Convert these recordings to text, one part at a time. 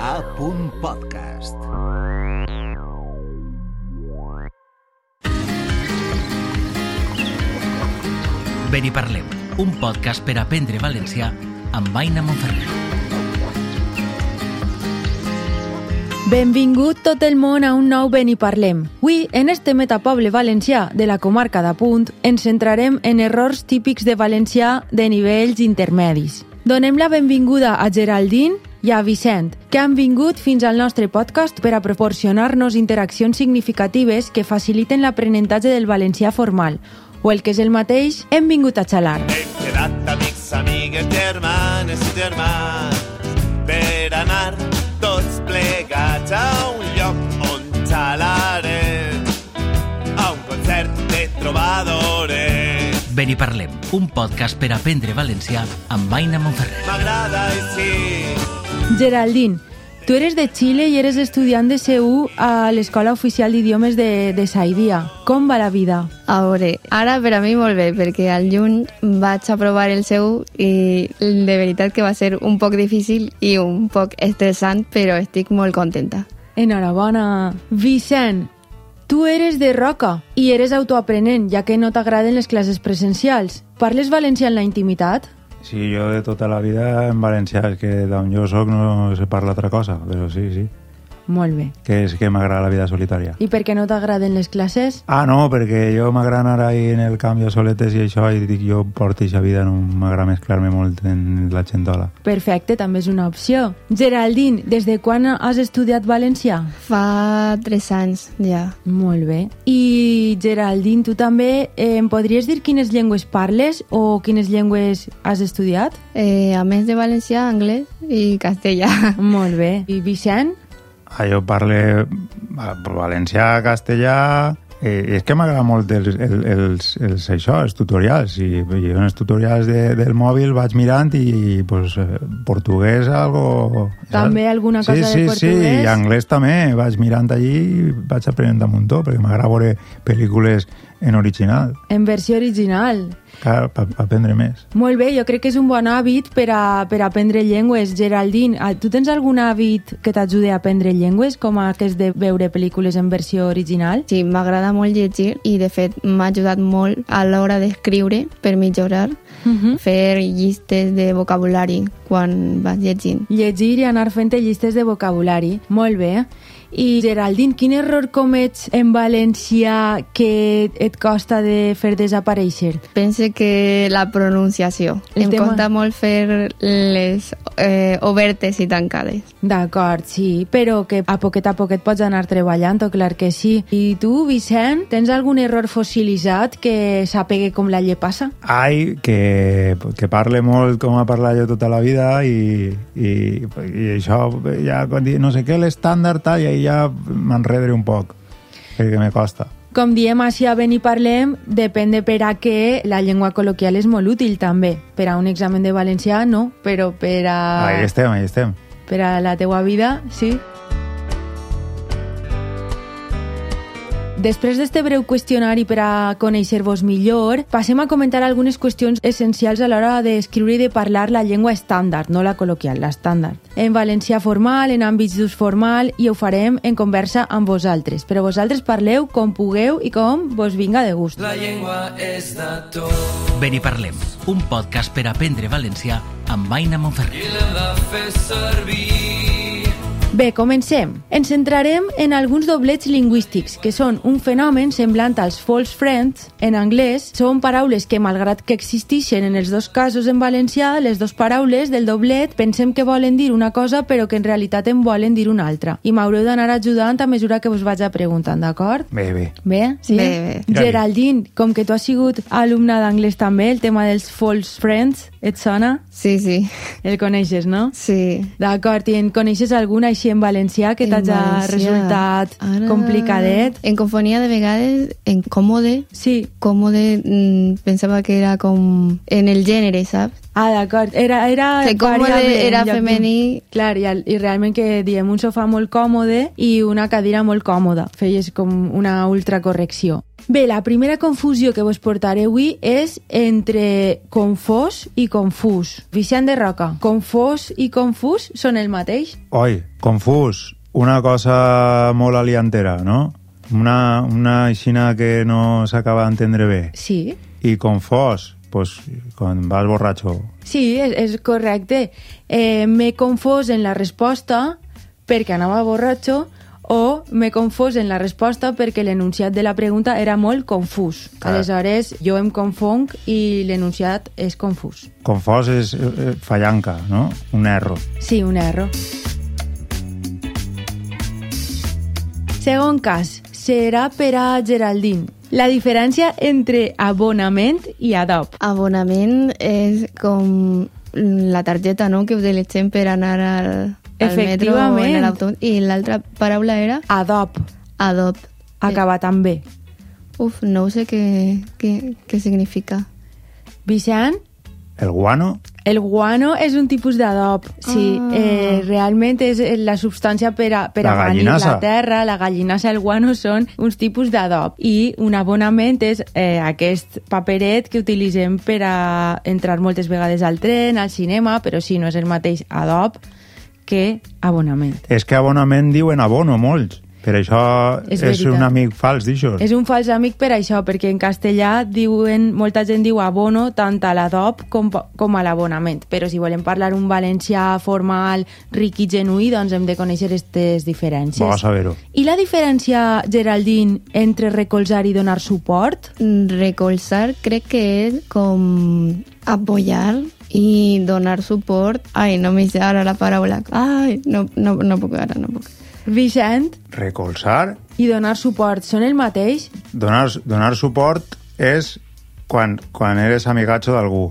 A. Podcast. Ben i parlem, un podcast per aprendre valencià amb Aina Monferrer. Benvingut tot el món a un nou Ben i Parlem. Avui, en este metapoble valencià de la comarca d'Apunt, ens centrarem en errors típics de valencià de nivells intermedis. Donem la benvinguda a Geraldine i a Vicent, que han vingut fins al nostre podcast per a proporcionar-nos interaccions significatives que faciliten l'aprenentatge del valencià formal, o el que és el mateix, hem vingut a xalar. Hem quedat amics, amigues, germanes i germans per anar tots plegats a un lloc on xalarem a un concert de trobadores. Ben i parlem, un podcast per aprendre valencià amb Aina Monferrer. M'agrada així. Geraldine, tu eres de Xile i eres estudiant de CU a l'Escola Oficial d'Idiomes de, de Saidia. Com va la vida? A veure, ara per a mi molt bé, perquè al juny vaig aprovar el seu i de veritat que va ser un poc difícil i un poc estressant, però estic molt contenta. Enhorabona. Vicent, tu eres de Roca i eres autoaprenent, ja que no t'agraden les classes presencials. Parles valencià en la intimitat? Sí, jo de tota la vida en valencià, és que d'on jo sóc no se parla altra cosa, però sí, sí, Molt bé. que és que m'agrada la vida solitària. I per què no t'agraden les classes? Ah, no, perquè jo m'agrada anar ahí en el camp de soletes i això, i dic, jo porto aquesta vida, no m'agrada mesclar-me molt en la gentola. Perfecte, també és una opció. Geraldine, des de quan has estudiat valencià? Fa tres anys ja. Molt bé. I Geraldine, tu també eh, em podries dir quines llengües parles o quines llengües has estudiat? Eh, a més de valencià, anglès i castellà. Molt bé. I Vicent? Ah, jo parle ah, valencià, castellà... Eh, és que m'agrada molt els, els, els, els, això, els tutorials. I, i en els tutorials de, del mòbil vaig mirant i pues, eh, portuguès algo... També alguna cosa sí, de sí, portuguès? Sí, i anglès també. Vaig mirant allí i vaig aprenent un muntó, perquè m'agrada veure pel·lícules en original, En versió original. clar, per aprendre més. Molt bé, jo crec que és un bon hàbit per a, per a aprendre llengües. Geraldine, ah, tu tens algun hàbit que t'ajudi a aprendre llengües, com aquest de veure pel·lícules en versió original? Sí, m'agrada molt llegir i de fet m'ha ajudat molt a l'hora d'escriure per millorar, Uh -huh. fer llistes de vocabulari quan vas llegint. Llegir i anar fent llistes de vocabulari. Molt bé. I Geraldine, quin error comets en valencià que et costa de fer desaparèixer? Pense que la pronunciació. El em tema- costa molt fer les eh, obertes i tancades. D'acord, sí, però que a poquet a poquet pots anar treballant, o clar que sí. I tu, Vicent, tens algun error fossilitzat que sàpegue com la llepassa? Ai, que, que parle molt com ha parlat jo tota la vida i, i, i això, ja quan dic no sé què, l'estàndard, tal, i ahí ja m'enredre un poc, perquè me costa. Com diem així a Ben i Parlem, depèn de per a què la llengua col·loquial és molt útil també. Per a un examen de valencià no, però per a, Ahí estem, ahí estem. per a la teua vida sí. Després d'este breu qüestionari per a conèixer-vos millor, passem a comentar algunes qüestions essencials a l'hora d'escriure i de parlar la llengua estàndard, no la col·loquial, l'estàndard. En valencià formal, en àmbits d'ús formal, i ho farem en conversa amb vosaltres. Però vosaltres parleu com pugueu i com vos vinga de gust. Ben i parlem, un podcast per aprendre valencià amb Aina Monferrer. Bé, comencem. Ens centrarem en alguns doblets lingüístics, que són un fenomen semblant als false friends en anglès. Són paraules que, malgrat que existeixen en els dos casos en valencià, les dues paraules del doblet pensem que volen dir una cosa però que en realitat en volen dir una altra. I m'haureu d'anar ajudant a mesura que vos vaig preguntant, d'acord? Bé, bé. Bé? Sí? Bé, bé. Geraldine, com que tu has sigut alumna d'anglès també, el tema dels false friends, et sona? Sí, sí, El coneixes, no? sí. D'acord, i en coneixes algun així en valencià que t'hagi resultat Ara- complicadet? En confonia de vegades en còmode. Sí. Còmode mm, pensava que era com en el gènere, saps? Ah, d'acord. Era, era Que còmode era lloc de- femení. Clar, i, el- i realment que diem un sofà molt còmode i una cadira molt còmoda. Feies com una ultracorrecció. Bé, la primera confusió que vos portaré avui és entre confós i confús. Vicent de Roca, confós i confús són el mateix? Oi, confús, una cosa molt aliantera, no? Una, una aixina que no s'acaba d'entendre bé. Sí. I confós, pues, quan vas borratxo. Sí, és, és correcte. Eh, M'he confós en la resposta perquè anava borratxo o m'he confós en la resposta perquè l'enunciat de la pregunta era molt confús. Clar. Aleshores, jo em confonc i l'enunciat és confús. Confós és eh, eh, fallanca, no? Un erro. Sí, un erro. Segon cas, serà per a Geraldine. La diferència entre abonament i adob. Abonament és com la targeta no? que utilitzem per anar al, al metro o en l'autobús. I l'altra paraula era Adob, adob. acabat amb B. Uf, no sé què, què, què significa. Vicent? El guano, El guano és un tipus d'adob, sí. Ah. Eh, realment és la substància per a, per La amanir gallinassa. la terra, la gallinassa, el guano són uns tipus d'adob. I un abonament és eh, aquest paperet que utilitzem per a entrar moltes vegades al tren, al cinema, però sí, no és el mateix adob que abonament. és que abonament diuen abono molts. Per això És és, veritat. un amic fals d'això. És un fals amic per això, perquè en castellà diuen, molta gent diu abono tant a l'adob com, com a l'abonament. Però si volem parlar un valencià formal, ric i genuí, doncs hem de conèixer aquestes diferències. Vas a veure-ho. I la diferència, Geraldine, entre recolzar i donar suport? Recolzar crec que és com apoyar i donar suport. Ai, no me sé ara la paraula. Ai, no, no, no puc ara, no puc. Vicent Recolzar, i donar suport són el mateix? donar, donar suport és quan, quan eres amigatxo d'algú,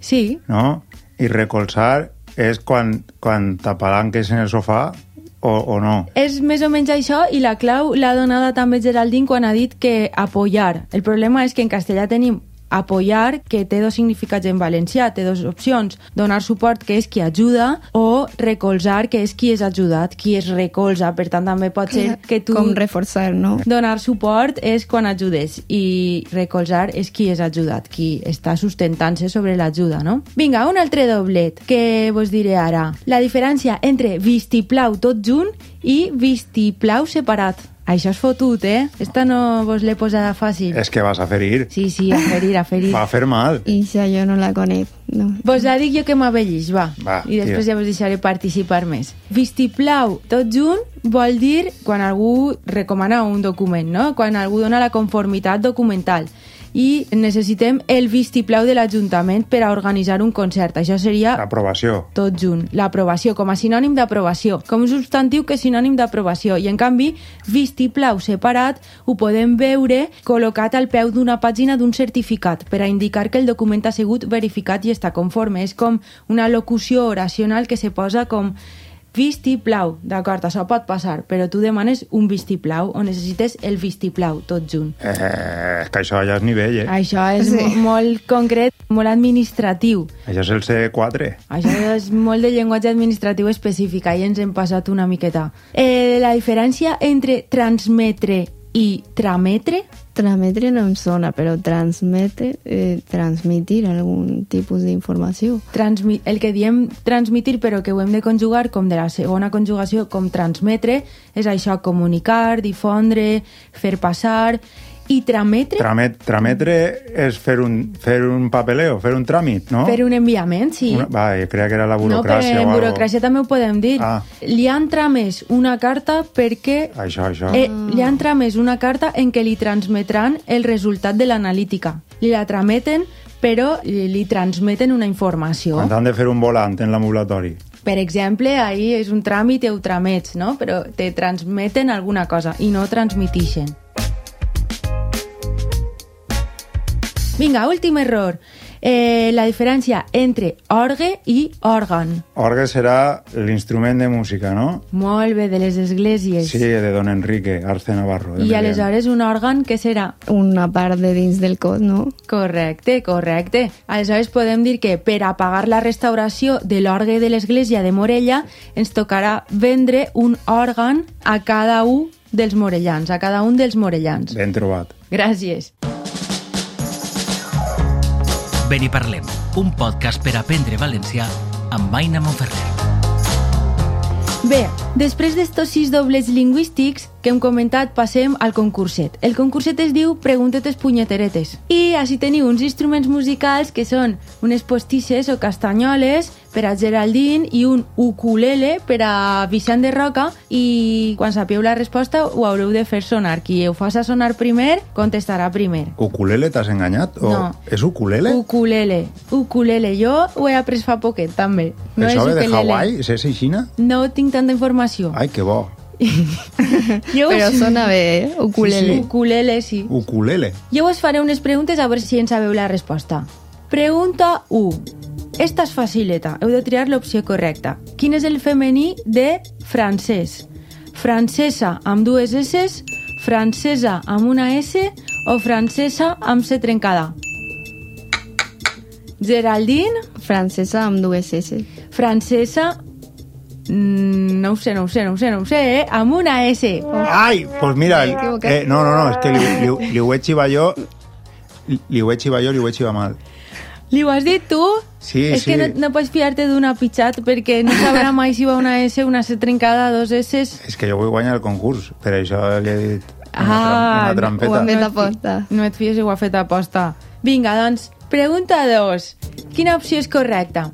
Sí, no? I recolzar és quan, quan t'apalanques en el sofà o, o no. És més o menys això i la clau l'ha donada també Geraldine quan ha dit que apoyar. El problema és que en castellà tenim apoyar, que té dos significats en valencià, té dues opcions. Donar suport, que és qui ajuda, o recolzar, que és qui és ajudat, qui es recolza. Per tant, també pot ser que tu... Com reforçar, no? Donar suport és quan ajudes i recolzar és qui és ajudat, qui està sustentant-se sobre l'ajuda, no? Vinga, un altre doblet que vos diré ara. La diferència entre vistiplau tot junt i vistiplau separat. Això és fotut, eh? Esta no vos l'he posada fàcil. És que vas a ferir. Sí, sí, a ferir, a ferir. Va a fer mal. I això jo no la conec. No. Vos la dic jo que m'avellix, va. Va, I després tira. ja vos deixaré participar més. Vistiplau, tot junt, vol dir quan algú recomana un document, no? Quan algú dona la conformitat documental. I necessitem el vistiplau de l'Ajuntament per a organitzar un concert. Això seria Aprovació. tot junt. L'aprovació, com a sinònim d'aprovació, com un substantiu que és sinònim d'aprovació. I, en canvi, vistiplau separat ho podem veure col·locat al peu d'una pàgina d'un certificat per a indicar que el document ha sigut verificat i està conforme. És com una locució oracional que se posa com vistiplau. D'acord, això pot passar, però tu demanes un vistiplau o necessites el vistiplau, tot junt. Eh, és que això ja és nivell, eh? Això és Sí. sí. molt concret, molt administratiu. Això és el C4. Això és molt de llenguatge administratiu específic, ahir ens hem passat una miqueta. Eh, la diferència entre transmetre i trametre? Trametre no em sona, però transmetre, eh, transmitir algun tipus d'informació. Transmi el que diem transmitir, però que ho hem de conjugar com de la segona conjugació, com transmetre, és això, comunicar, difondre, fer passar... I trametre? Tramet, trametre és fer un, fer un papeleo, fer un tràmit, no? Fer un enviament, sí. Una, va, jo creia que era la No, però burocràcia en burocràcia també ho podem dir. Ah. Li han tramès una carta perquè Això, això. Eh, li han tramès una carta en què li transmetran el resultat de l'analítica. Li la trameten, però li, li transmeten una informació. Quan han de fer un volant en l'ambulatori. Per exemple, ahir és un tràmit i ho tramets, no? Però te transmeten alguna cosa i no transmitixen. Vinga, últim error. eh, la diferència entre orgue i òrgan. Orgue serà l'instrument de música, no? Molt bé, de les esglésies. Sí, de don Enrique Arce Navarro. I aleshores un òrgan, què serà? Una part de dins del cos, no? Correcte, correcte. Aleshores podem dir que per a pagar la restauració de l'orgue de l'església de Morella ens tocarà vendre un òrgan a cada un dels morellans, a cada un dels morellans. Ben trobat. Gràcies. Ben i parlem, un podcast per aprendre valencià amb Aina Monferrer. Bé, després d'estos sis dobles lingüístics que hem comentat, passem al concurset. El concurset es diu Preguntetes punyeteretes. I així teniu uns instruments musicals que són unes postisses o castanyoles per a Geraldine i un ukulele per a Vicent de Roca i quan sapieu la resposta ho haureu de fer sonar. Qui ho faci sonar primer, contestarà primer. Ukulele, t'has enganyat? O... No. És ukulele? Ukulele. Ukulele. Jo ho he après fa poquet, també. Això ve de ukelele. Hawaii? És Xina? No tinc tanta informació. Ai, que bo. Jo Però us... sona bé, eh? Ukulele. Ukulele, sí. Ukulele. Jo us faré unes preguntes a veure si en sabeu la resposta. Pregunta 1. Esta és facileta. Heu de triar l'opció correcta. Quin és el femení de francès? Francesa amb dues S, francesa amb una S o francesa amb C trencada? Geraldine, Francesa amb dues S. francesa... mm, No ho sé, no ho sé, no ho sé, no ho sé, eh? Amb una S. Ai, pues mira, eh, no, no, no, és que li, li, li ho he xivat jo, li, ho he xivat jo, li ho he xivat mal. Li ho has dit tu? Sí, és sí. que no, no pots fiar-te d'una pitxat perquè no sabrà mai si va una S, una C trencada, dos S... És que jo vull guanyar el concurs, per això li he dit una, Ah, tram, una Ho trampeta. han fet No et aposta. No et fies si ho ha fet aposta. Vinga, doncs, pregunta 2. Quina opció és correcta?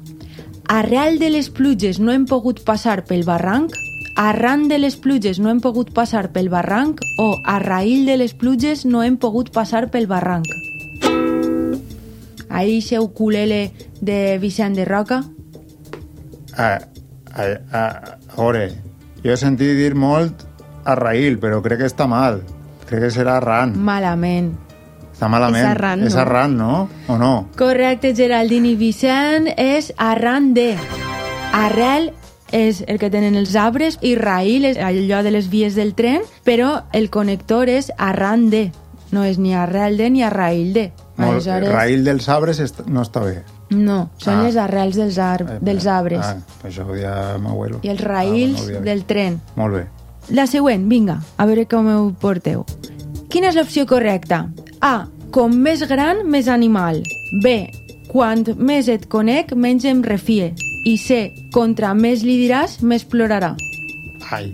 Arrel de les pluges no hem pogut passar pel barranc? Arran de les pluges no hem pogut passar pel barranc? O a raïl de les pluges no hem pogut passar pel barranc? Ahí se ukulele de Vicent de Roca. A, a, a, a veure, jo he sentit dir molt a Raïl, però crec que està mal. Crec que serà arran. Malament. Està malament. És arran, És no? arran, no? O no? Correcte, Geraldine i Vicent, és arran de. Arrel és el que tenen els arbres i raïl és allò de les vies del tren, però el connector és arran de. No és ni arrel de ni arraïl de. Molt, Raïl dels arbres est no està bé. No, són Ah. les arrels dels, ar Eh, dels arbres. Ah, això ho dia m'abuelo. I els raïls Ah, no ho havia del tren. Molt bé. La següent, vinga, a veure com ho porteu. Quina és l'opció correcta? A. Com més gran, més animal. B. Quant més et conec, menys em refie. I C. Contra més li diràs, més plorarà. Ai,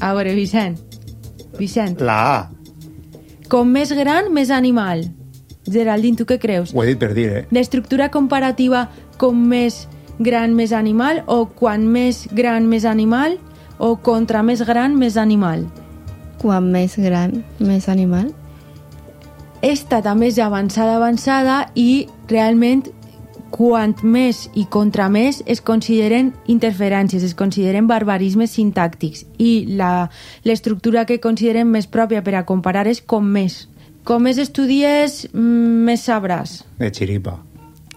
A veure, Vicent. Vicent. la A. Com més gran, més animal. Geraldine, tu què creus? Ho he dit per dir, eh? L'estructura comparativa com més gran, més animal o quan més gran, més animal o contra més gran, més animal? Quan més gran, més animal. Esta també és avançada, avançada i realment quant més i contra més es consideren interferències, es consideren barbarismes sintàctics i la- l'estructura que considerem més pròpia per a comparar és com més. Com més estudies, mm, més sabràs. De xiripa.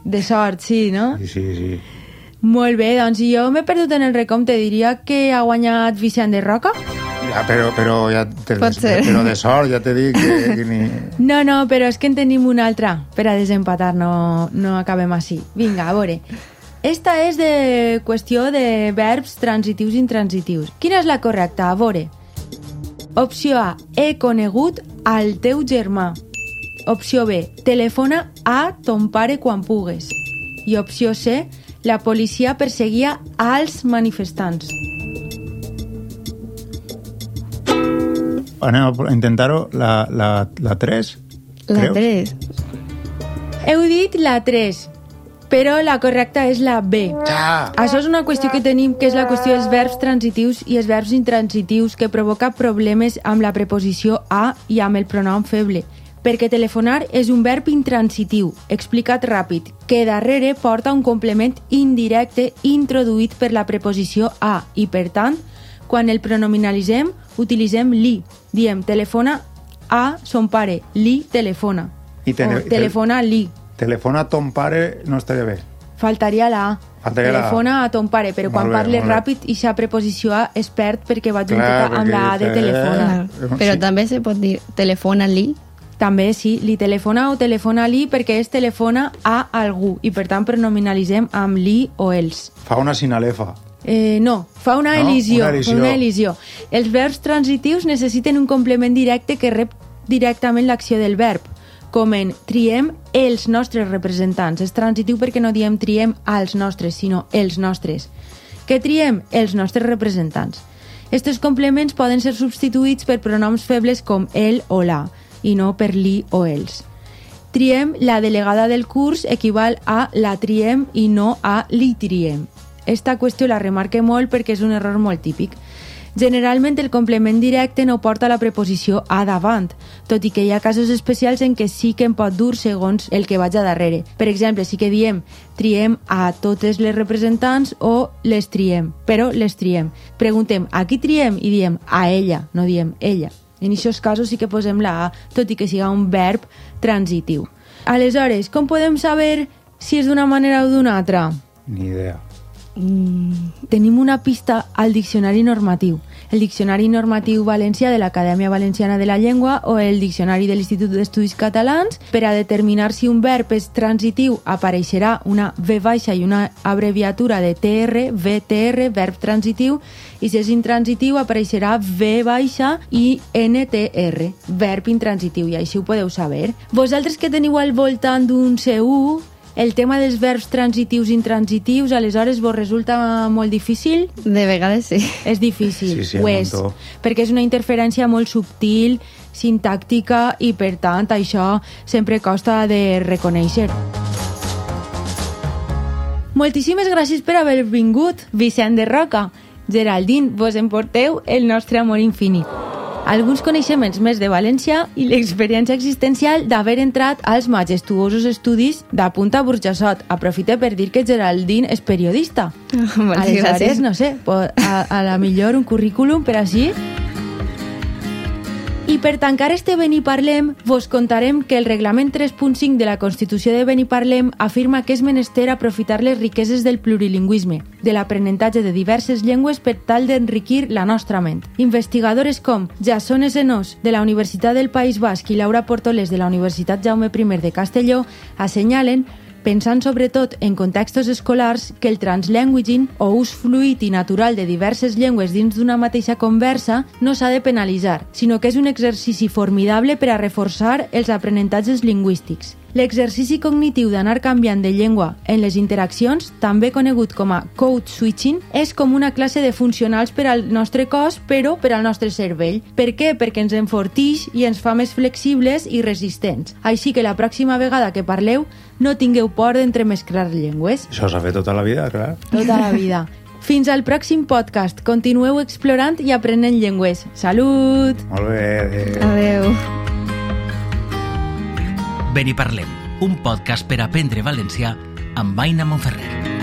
De sort, sí, no? Sí, sí, sí. Molt bé, doncs jo m'he perdut en el recompte. Diria que ha guanyat Vicent de Roca? Ja, però, però, ja te, Pot ser. però de sort, ja te dic que, que ni... No, no, però és que en tenim una altra per a desempatar, no, no acabem així. Vinga, a veure. Esta és de qüestió de verbs transitius i intransitius. Quina és la correcta? A veure. Opció A. He conegut al teu germà. Opció B. Telefona a ton pare quan pugues. I opció C. La policia perseguia als manifestants. Anem a intentar-ho, la, la, la 3, La 3. Heu dit la 3, però la correcta és la B. Ja! Això és una qüestió que tenim, que és la qüestió dels verbs transitius i els verbs intransitius, que provoca problemes amb la preposició a i amb el pronom feble. Perquè telefonar és un verb intransitiu, explicat ràpid, que darrere porta un complement indirecte introduït per la preposició a i, per tant, quan el pronominalitzem, utilitzem li. Diem telefona a son pare, li telefona. I tele- o telefona li. Telefona a ton pare no estaria bé. Faltaria la A. Faltaria la A. telefona a ton pare, però Molt quan bé, parles ràpid, i sa preposició A es perd perquè va Clar, junta amb la A de telefona. Eh, Però sí. també se pot dir telefona-li. També sí, li telefona o telefona li perquè es telefona a algú i per tant pronominalitzem amb li o els. Fa una sinalefa. Eh, no, fa una No, elisió. una elisió. Una elisió. Els verbs transitius necessiten un complement directe que rep directament l'acció del verb, com en triem els nostres representants. És transitiu perquè no diem triem als nostres, sinó els nostres. Què triem? Els nostres representants. Estos complements poden ser substituïts per pronoms febles com el o la, i no per li o els. Triem, la delegada del curs equival a la triem i no a li triem. Esta qüestió la remarque molt perquè és un error molt típic. Generalment el complement directe no porta la preposició a davant, tot i que hi ha casos especials en què sí que en pot dur segons el que vaig a darrere. Per exemple, sí que diem triem a totes les representants o les triem, però les triem. Preguntem a qui triem i diem a ella, no diem ella. En aquests casos sí que posem la A, tot i que siga un verb transitiu. Aleshores, com podem saber si és d'una manera o d'una altra? Ni idea. Tenim una pista al diccionari normatiu. El Diccionari Normatiu Valencià de l'Acadèmia Valenciana de la Llengua o el Diccionari de l'Institut d'Estudis Catalans. Per a determinar si un verb és transitiu apareixerà una V baixa i una abreviatura de TR, VTR, verb transitiu, i si és intransitiu apareixerà V baixa i NTR, verb intransitiu, i així ho podeu saber. Vosaltres que teniu al voltant d'un C1, el tema dels verbs transitius i intransitius, aleshores vos resulta molt difícil? De vegades sí. És difícil, Sí, sí, ho és, muntó. perquè és una interferència molt subtil, sintàctica i per tant això sempre costa de reconèixer. Moltíssimes gràcies per haver vingut, Vicent de Roca. Geraldine, vos emporteu el nostre amor infinit. Alguns coneixements més de València i l'experiència existencial d'haver entrat als majestuosos estudis de Punta Burjassot. Aprofite per dir que Geraldine és periodista. Moltes Aleshores, gràcies. no sé, a, a la millor un currículum per així. Per tancar este Beniparlem, vos contarem que el reglament 3.5 de la Constitució de Beniparlem afirma que és menester aprofitar les riqueses del plurilingüisme, de l'aprenentatge de diverses llengües per tal d'enriquir la nostra ment. Investigadores com Jason Esenós, de la Universitat del País Basc, i Laura Portolés, de la Universitat Jaume I de Castelló, assenyalen pensant sobretot en contextos escolars que el translanguaging o ús fluid i natural de diverses llengües dins d'una mateixa conversa no s'ha de penalitzar, sinó que és un exercici formidable per a reforçar els aprenentatges lingüístics. L'exercici cognitiu d'anar canviant de llengua en les interaccions, també conegut com a code switching, és com una classe de funcionals per al nostre cos, però per al nostre cervell. Per què? Perquè ens enfortix i ens fa més flexibles i resistents. Així que la pròxima vegada que parleu, no tingueu por d'entremesclar llengües. Això s'ha fet tota la vida, clar. Tota la vida. Fins al pròxim podcast. Continueu explorant i aprenent llengües. Salut! Molt bé. adéu. Adeu. Beniparlem, un podcast per aprendre valencià amb Aina Monferrer.